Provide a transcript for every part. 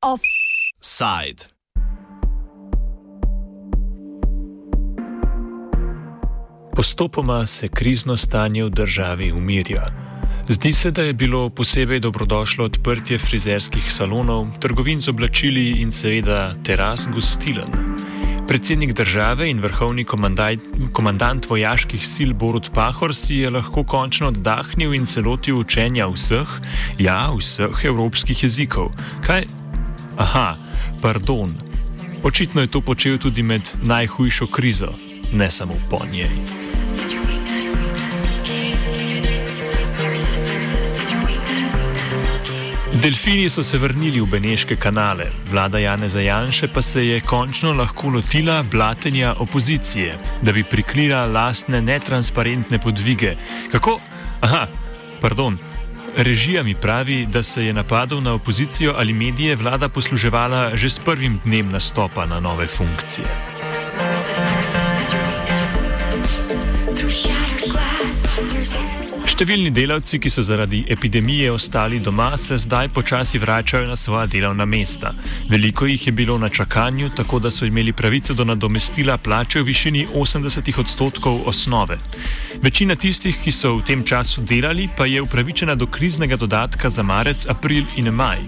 Offside. Postopoma se krizno stanje v državi umirja. Zdi se, da je bilo posebej dobrodošlo odprtje frizerskih salonov, trgovin z oblačili in seveda teras gostilen. Predsednik države in vrhovni komandant vojaških sil Borut Pahor si je lahko končno oddahnil in se lotil učenja vseh, ja, vseh evropskih jezikov. Kaj? Aha, pardon. Očitno je to počel tudi med najhujšo krizo, ne samo po njej. Delfini so se vrnili v Beneške kanale, vlada Jane Zajanše pa se je končno lahko lotila blatenja opozicije, da bi prikrila lastne netransparentne podvige. Kako? Aha, pardon. Režija mi pravi, da se je napadov na opozicijo ali medije vlada posluževala že s prvim dnem nastopa na nove funkcije. Številni delavci, ki so zaradi epidemije ostali doma, se zdaj počasi vračajo na svoja delovna mesta. Veliko jih je bilo na čakanju, tako da so imeli pravico do nadomestila plače v višini 80 odstotkov osnove. Večina tistih, ki so v tem času delali, pa je upravičena do kriznega dodatka za marec, april in maj.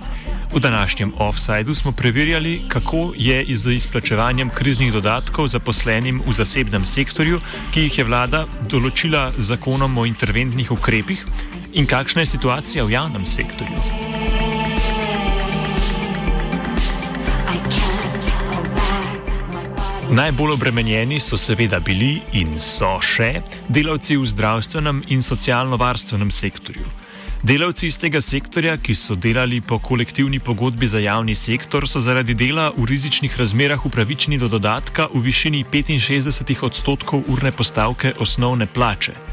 V današnjem offsajdu smo preverjali, kako je z izplačevanjem kriznih dodatkov zaposlenim v zasebnem sektorju, ki jih je vlada določila z zakonom o interventnih ukrepih, in kakšna je situacija v javnem sektorju. Najbolj obremenjeni so seveda bili in so še delavci v zdravstvenem in socialno-varstvenem sektorju. Delavci iz tega sektorja, ki so delali po kolektivni pogodbi za javni sektor, so zaradi dela v rizičnih razmerah upravičeni do dodatka v višini 65 odstotkov urne postavke osnovne plače.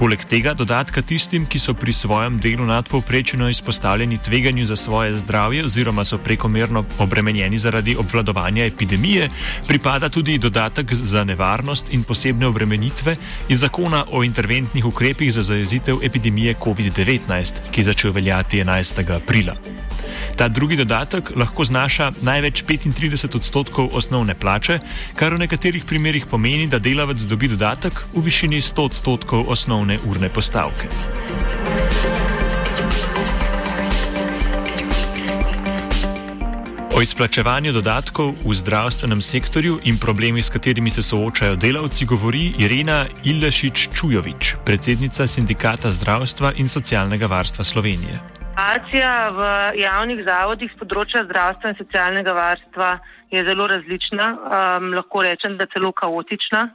Poleg tega dodatka tistim, ki so pri svojem delu nadpovprečno izpostavljeni tveganju za svoje zdravje oziroma so prekomerno obremenjeni zaradi obvladovanja epidemije, pripada tudi dodatek za nevarnost in posebne obremenitve iz zakona o interventnih ukrepih za zajezitev epidemije COVID-19, ki je začel veljati 11. aprila. Ta drugi dodatek lahko znaša največ 35 odstotkov osnovne plače, kar v nekaterih primerjih pomeni, da delavec dobi dodatek v višini 100 odstotkov osnovne urne postavke. O izplačevanju dodatkov v zdravstvenem sektorju in problemi, s katerimi se soočajo delavci, govori Irena Ilešič-Čujovič, predsednica Sindikata zdravstva in socialnega varstva Slovenije. Situacija v javnih zavodih z področja zdravstva in socialnega varstva je zelo različna, um, lahko rečem, da celo kaotična.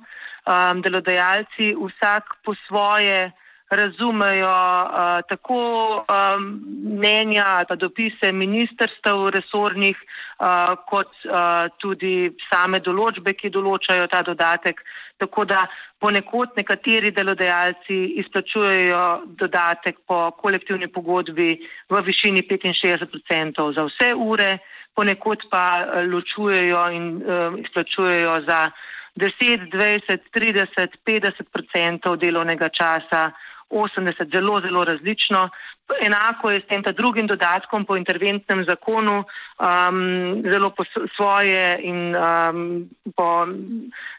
Um, delodajalci vsak po svoje razumejo uh, tako um, mnenja ali pa dopise ministrstev resornih, uh, kot uh, tudi same določbe, ki določajo ta dodatek. Tako da ponekod nekateri delodajalci izplačujejo dodatek po kolektivni pogodbi v višini 65% za vse ure, ponekod pa ločujejo in uh, izplačujejo za 10, 20, 30, 50% delovnega časa 80 zelo, zelo različno. Enako je s tem drugim dodatkom po interventnem zakonu, um, zelo po svoje in um, po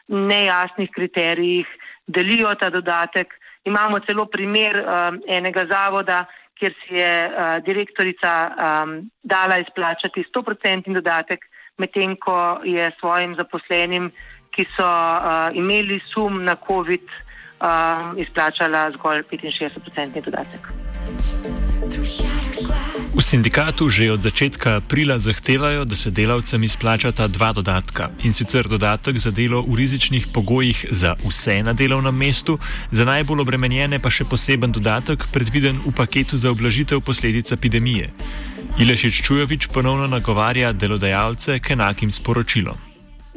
nejasnih kriterijih delijo ta dodatek. Imamo celo primer um, enega zavoda, kjer si je uh, direktorica um, dala izplačati 100% dodatek, medtem ko je svojim zaposlenim, ki so uh, imeli sum na COVID-19, um, izplačala zgolj 65-odstotni dodatek. V sindikatu že od začetka aprila zahtevajo, da se delavcem izplačata dva dodatka in sicer dodatek za delo v rizičnih pogojih za vse na delovnem mestu, za najbolj obremenjene pa še poseben dodatek, predviden v paketu za oblažitev posledic epidemije. Ilešič Čujovič ponovno nagovarja delodajalce k enakim sporočilom.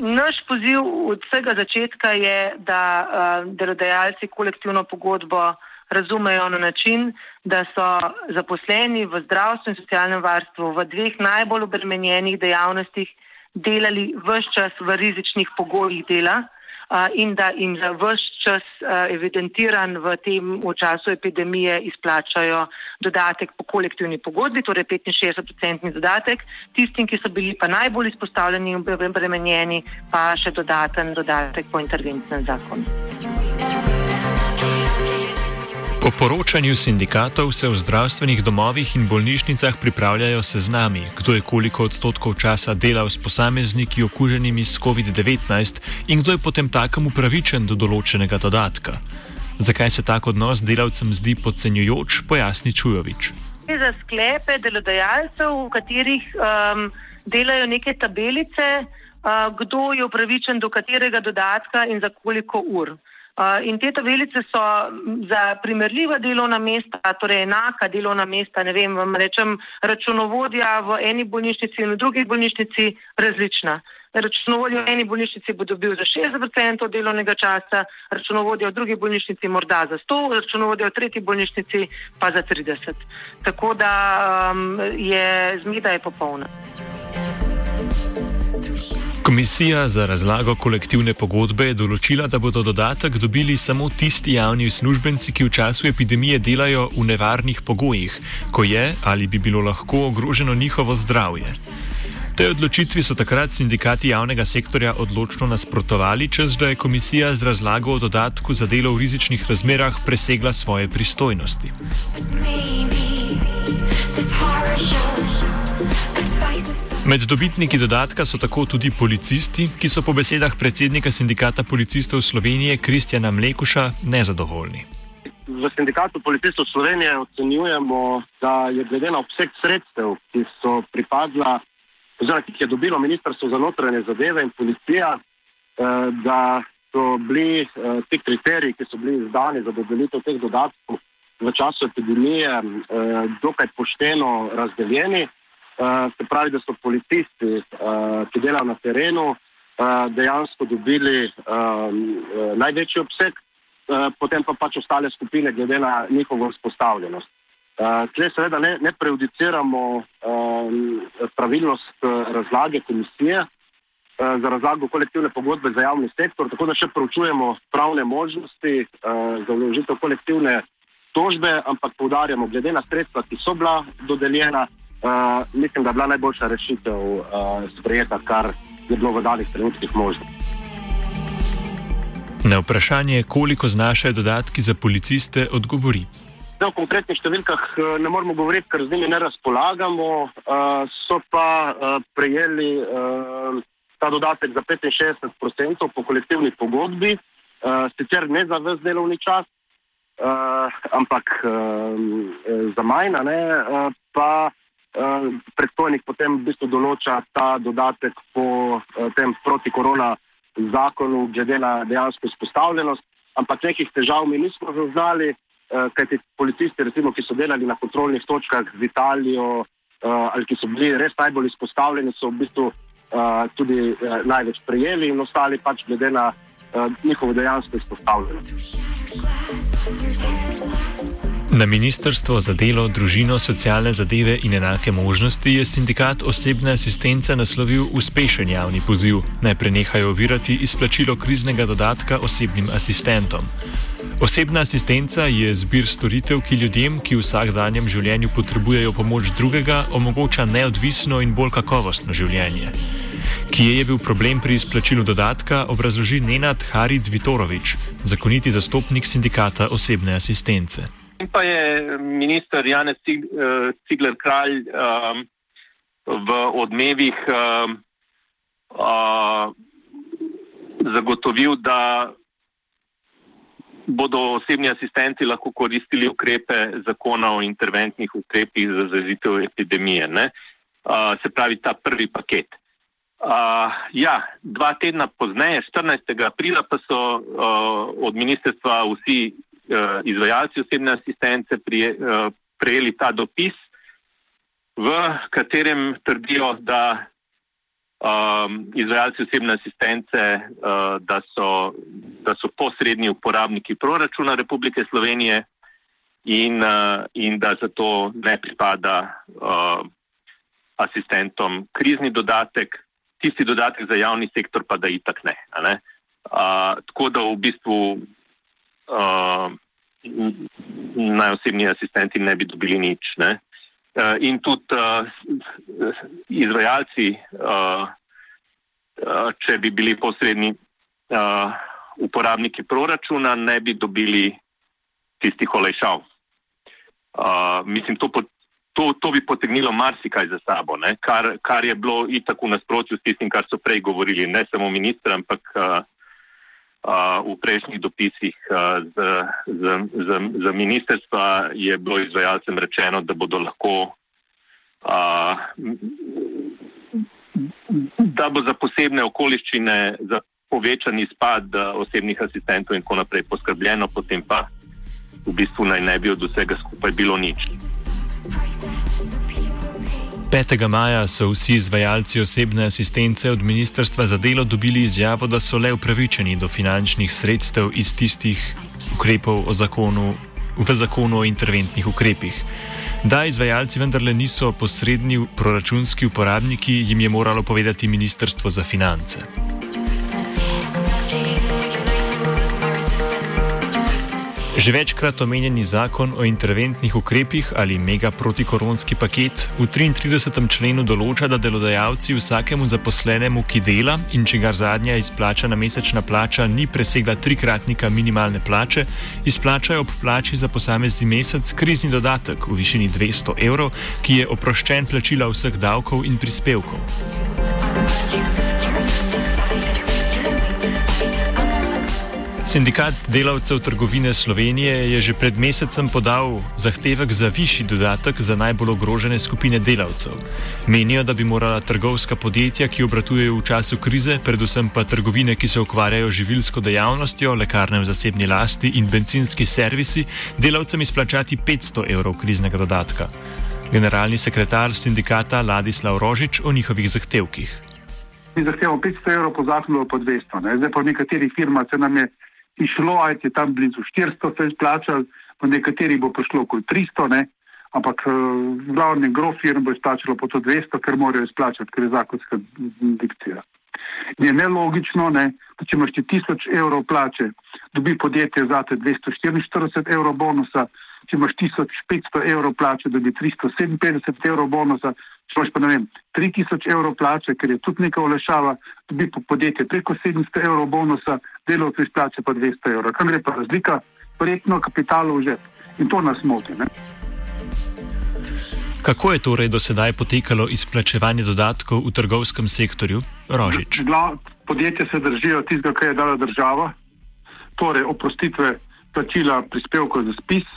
Naš poziv od vsega začetka je, da uh, delodajalci kolektivno pogodbo razumejo na način, da so zaposleni v zdravstvu in socialnem varstvu v dveh najbolj obremenjenih dejavnostih delali vse čas v rizičnih pogojih dela. In da jim za vse čas evidentiran v tem v času epidemije izplačajo dodatek po kolektivni pogodbi, torej 65-procentni dodatek, tistim, ki so bili pa najbolj izpostavljeni in obremenjeni, pa še dodaten dodatek po interventnem zakonu. Po poročanju sindikatov se v zdravstvenih domovih in bolnišnicah pripravljajo seznami, kdo je koliko odstotkov časa delal s posamezniki okuženimi s COVID-19 in kdo je potem takem upravičen do določenega dodatka. Zakaj se tak odnos delavcem zdi podcenjujoč, pojasni Čujovič. Za sklepe delodajalcev, v katerih um, delajo neke tabelice, uh, kdo je upravičen do katerega dodatka in za koliko ur. In te tabelice so za primerljiva delovna mesta, torej enaka delovna mesta, ne vem, vam rečem, računovodja v eni bolnišnici in v drugi bolnišnici različna. Računovodja v eni bolnišnici bo dobil za 60% delovnega časa, računovodja v drugi bolnišnici morda za 100, računovodja v tretji bolnišnici pa za 30. Tako da um, je zmeda je popolna. Komisija za razlago kolektivne pogodbe je določila, da bodo dodatek dobili samo tisti javni uslužbenci, ki v času epidemije delajo v nevarnih pogojih, ko je ali bi bilo lahko ogroženo njihovo zdravje. Te odločitvi so takrat sindikati javnega sektorja odločno nasprotovali, čez da je komisija z razlago o dodatku za delo v rizičnih razmerah presegla svoje pristojnosti. Maybe, Med dobitniki dodatka so tako tudi policisti, ki so po besedah predsednika sindikata policistov Slovenije Kristjana Mlekuša nezadovoljni. V sindikatu policistov Slovenije ocenjujemo, da je glede na obseg sredstev, ki so pripadla, oziroma ki jih je dobilo Ministrstvo za notranje zadeve in policija, eh, da so bili eh, ti kriteriji, ki so bili izdani za dodelitev teh dodatkov v času epidemije, eh, dokaj pošteno razdeljeni. Uh, se pravi, da so policisti, uh, ki delajo na terenu, uh, dejansko dobili uh, največji obseg, potem pa pač ostale skupine, glede na njihovo izpostavljenost. Uh, Tukaj seveda ne, ne prejudiciramo uh, pravilnost razlage komisije za razlago kolektivne pogodbe za javni sektor, tako da še proučujemo pravne možnosti za vložitev kolektivne tožbe, ampak poudarjamo, glede na sredstva, ki so bila dodeljena, uh, mislim, da je bila najboljša rešitev uh, sprejeta, kar je bilo v danih trenutkih možno. Na vprašanje, koliko znašajo dodatki za policiste, odgovori. O konkretnih številkah ne moramo govoriti, ker z njimi ne razpolagamo. Uh, so pa uh, prejeli uh, ta dodatek za 65% po kolektivni pogodbi, uh, sicer ne za vse delovni čas, uh, ampak uh, za manj, uh, pa predstojnik potem v bistvu določa ta dodatek po uh, tem protikorona zakonu, glede na dejansko izpostavljenost. Ampak nekih težav mi nismo zaznali, uh, kajti policisti, recimo, ki so delali na kontrolnih točkah z Italijo ali ki so bili res najbolj izpostavljeni, so v bistvu tudi največ prejeli in ostali pač glede na njihovo dejansko izpostavljenost. Na Ministrstvo za delo, družino, socialne zadeve in enake možnosti je sindikat osebne asistence naslovil uspešen javni poziv, naj prenehajo ovirati izplačilo kriznega dodatka osebnim asistentom. Osebna asistenca je zbir storitev, ki ljudem, ki v vsakdanjem življenju potrebujejo pomoč drugega, omogoča neodvisno in bolj kakovostno življenje. Kje je bil problem pri izplačilu dodatka, obrazloži Nenad Harid Vitorovič, zakoniti zastopnik sindikata osebne asistence. In pa je minister Janez eh, Cigler Kralj um, v odmevih um, uh, zagotovil, da bodo osebni asistenti lahko koristili ukrepe zakona o interventnih ukrepih za zazitev epidemije. Uh, se pravi, ta prvi paket. Uh, ja, dva tedna pozneje, 14. aprila, pa so uh, od ministrstva vsi izvajalci osebne asistence prije, uh, prejeli ta dopis, v katerem trdijo, da um, izvajalci osebne asistence, uh, da, so, da so posredni uporabniki proračuna Republike Slovenije in, uh, in da zato ne pripada uh, asistentom krizni dodatek, tisti dodatek za javni sektor pa da itak ne. ne? Uh, tako da v bistvu uh, najosebni asistenti ne bi dobili nič. Ne? Uh, in tudi uh, izvajalci, uh, uh, če bi bili posredni uh, uporabniki proračuna, ne bi dobili tistih olajšav. Uh, mislim, to, to, to bi potegnilo marsikaj za sabo, kar, kar je bilo itak v nasprotju s tistim, kar so prej govorili, ne samo ministr, ampak uh, v prejšnjih dopisih z, z, z, z ministerstva je bilo izvajalcem rečeno, da bodo lahko. Uh, da bo za posebne okoliščine, za povečan izpad osebnih asistentov in tako naprej poskrbljeno, potem pa v bistvu naj ne bi od vsega skupaj bilo nič. 5. maja so vsi izvajalci osebne asistence od Ministrstva za delo dobili izjavo, da so le upravičeni do finančnih sredstev iz tistih ukrepov zakonu, v zakonu o interventnih ukrepih. Da izvajalci vendarle niso posredni proračunski uporabniki, jim je moralo povedati Ministrstvo za finance. Že večkrat omenjeni zakon o interventnih ukrepih ali mega protikoronski paket v 33. členu določa, da delodajalci vsakemu zaposlenemu, ki dela in če ga zadnja izplačana mesečna plača ni presegla trikratnika minimalne plače, izplačajo ob plači za posamezni mesec krizni dodatek v višini 200 evrov, ki je oproščen plačila vseh davkov in prispevkov. Sindikat delavcev trgovine Slovenije je že pred mesecem podal zahtevek za višji dodatek za najbolj ogrožene skupine delavcev. Menijo, da bi morala trgovska podjetja, ki obratujejo v času krize, predvsem pa trgovine, ki se ukvarjajo živilsko dejavnostjo, lekarne v zasebni lasti in benzinski servisi, delavcem izplačati 500 evrov kriznega dodatka. Generalni sekretar sindikata Ladislav Rožič o njihovih zahtevkih. Mi zahtevamo 500 evrov po zakonu, pa 200. Ne? Zdaj pa v nekaterih firmah se nam je išlo, ajte je tam blizu 400 se izplačal, po nekateri bo prišlo okoli 300, ne? ampak uh, glavni grof firm bo izplačalo po to 200, ker morajo izplačati, ker je zakonska dikcija. Je nelogično, ne, da če imaš ti 1000 evrov plače, dobi podjetje za te 244 evrov bonusa, če imaš 1500 evrov plače, dobi 357 evrov bonusa, če imaš pa ne vem, 3000 evrov plače, ker je tudi neka olešava, dobi podjetje preko 700 evrov bonusa, delovci izplače pa 200 evrov. Kam gre pa razlika? Verjetno kapitalov že. In to nas moti. Ne? Kako je torej do sedaj potekalo izplačevanje dodatkov v trgovskem sektorju? Rožič. Podjetje se držijo tistega, kar je dala država, torej oprostitve plačila prispevkov za spis,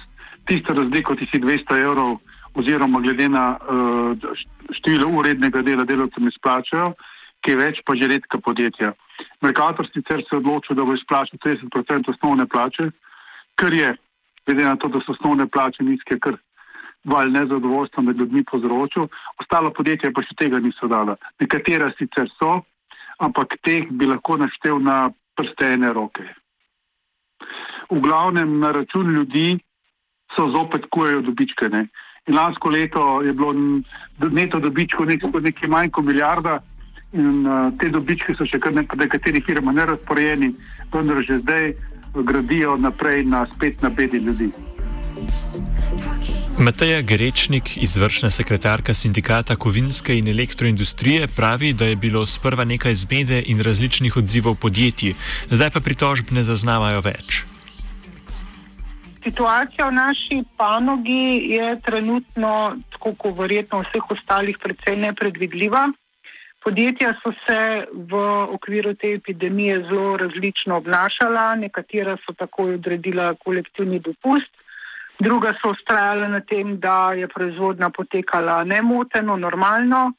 tisto razliko, ti si 200 evrov, oziroma glede na uh, število urednega dela delavcem izplačajo, ki je več, pa že redka podjetja. Merkator sicer se je odločil, da bo izplačal 30% osnovne plače, kar je, glede na to, da so osnovne plače nizke, kar val nezadovoljstva med ljudmi povzročil. Ostala podjetja pa še tega niso dala. Nekatera sicer so, ampak teh bi lahko naštel na prste ene roke. V glavnem na račun ljudi so zopet kujejo dobičke. Ne? In lansko leto je bilo neto dobičko nekaj manj kot milijarda. In uh, te dobičke so še kar nekaj, nekateri firma nerazporejeni, vendar že zdaj gradijo naprej na spet na bedi ljudi. Mateja Grečnik, izvršna sekretarka sindikata kovinske in elektroindustrije, pravi, da je bilo sprva nekaj zmede in različnih odzivov podjetij, zdaj pa pritožb ne zaznavajo več. Situacija v naši panogi je trenutno, tako kot verjetno v vseh ostalih, precej nepredvidljiva. Podjetja so se v okviru te epidemije zelo različno obnašala, nekatera so takoj odredila kolektivni dopust, druga so ustrajala na tem, da je proizvodnja potekala nemoteno, normalno.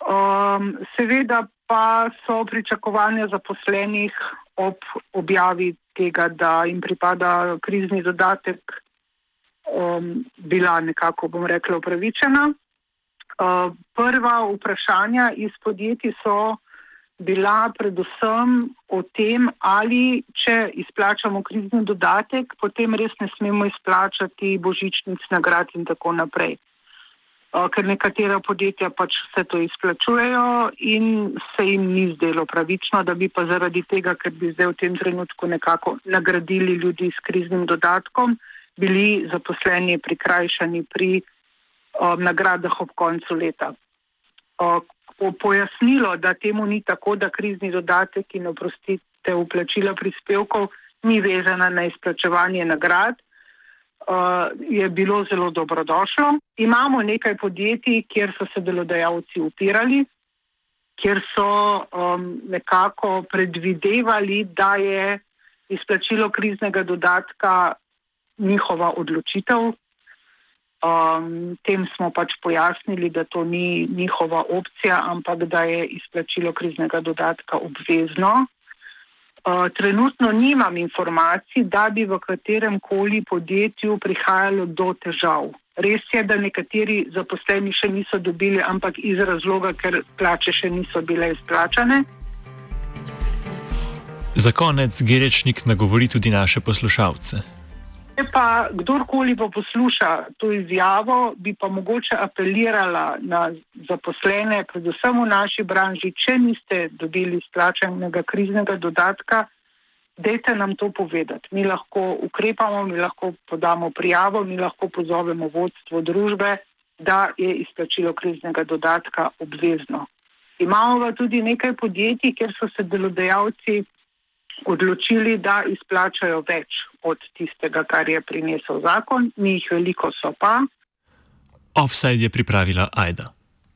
Um, seveda pa so pričakovanja zaposlenih ob objavi tega, da jim pripada krizni dodatek, um, bila nekako, bom rekla, upravičena. Uh, prva vprašanja iz podjetij so bila predvsem o tem, ali če izplačamo krizni dodatek, potem res ne smemo izplačati božičnic, nagrad in tako naprej. ker nekatera podjetja pač vse to izplačujejo in se jim ni zdelo pravično, da bi pa zaradi tega, ker bi zdaj v tem trenutku nekako nagradili ljudi s kriznim dodatkom, bili zaposleni prikrajšani pri o, nagradah ob koncu leta. O, pojasnilo, da temu ni tako, da krizni dodatek in oprostite vplačila prispevkov ni vezana na izplačevanje nagrad, uh, je bilo zelo dobrodošlo. Imamo nekaj podjetij, kjer so se delodajalci upirali, kjer so um, nekako predvidevali, da je izplačilo kriznega dodatka njihova odločitev. Um, tem smo pač pojasnili, da to ni njihova opcija, ampak da je izplačilo kriznega dodatka obvezno. Eh, trenutno nimam informacij, da bi v katerem koli podjetju prihajalo do težav. Res je, da nekateri zaposleni še niso dobili, ampak iz razloga, ker plače še niso bile izplačane. Za konec Gerečnik nagovori tudi naše poslušalce. Če pa kdorkoli pa posluša to izjavo, bi pa mogoče apelirala na zaposlene, predvsem v naši branži, če niste dobili splačenega kriznega dodatka, dejte nam to povedati. Mi lahko ukrepamo, mi lahko podamo prijavo, mi lahko pozovemo vodstvo družbe, da je izplačilo kriznega dodatka obvezno. Imamo pa tudi nekaj podjetij, kjer so se delodajalci odločili, da izplačajo več od tistega, kar je prinesel zakon, mi jih veliko so pa. Offside je pripravila Aida.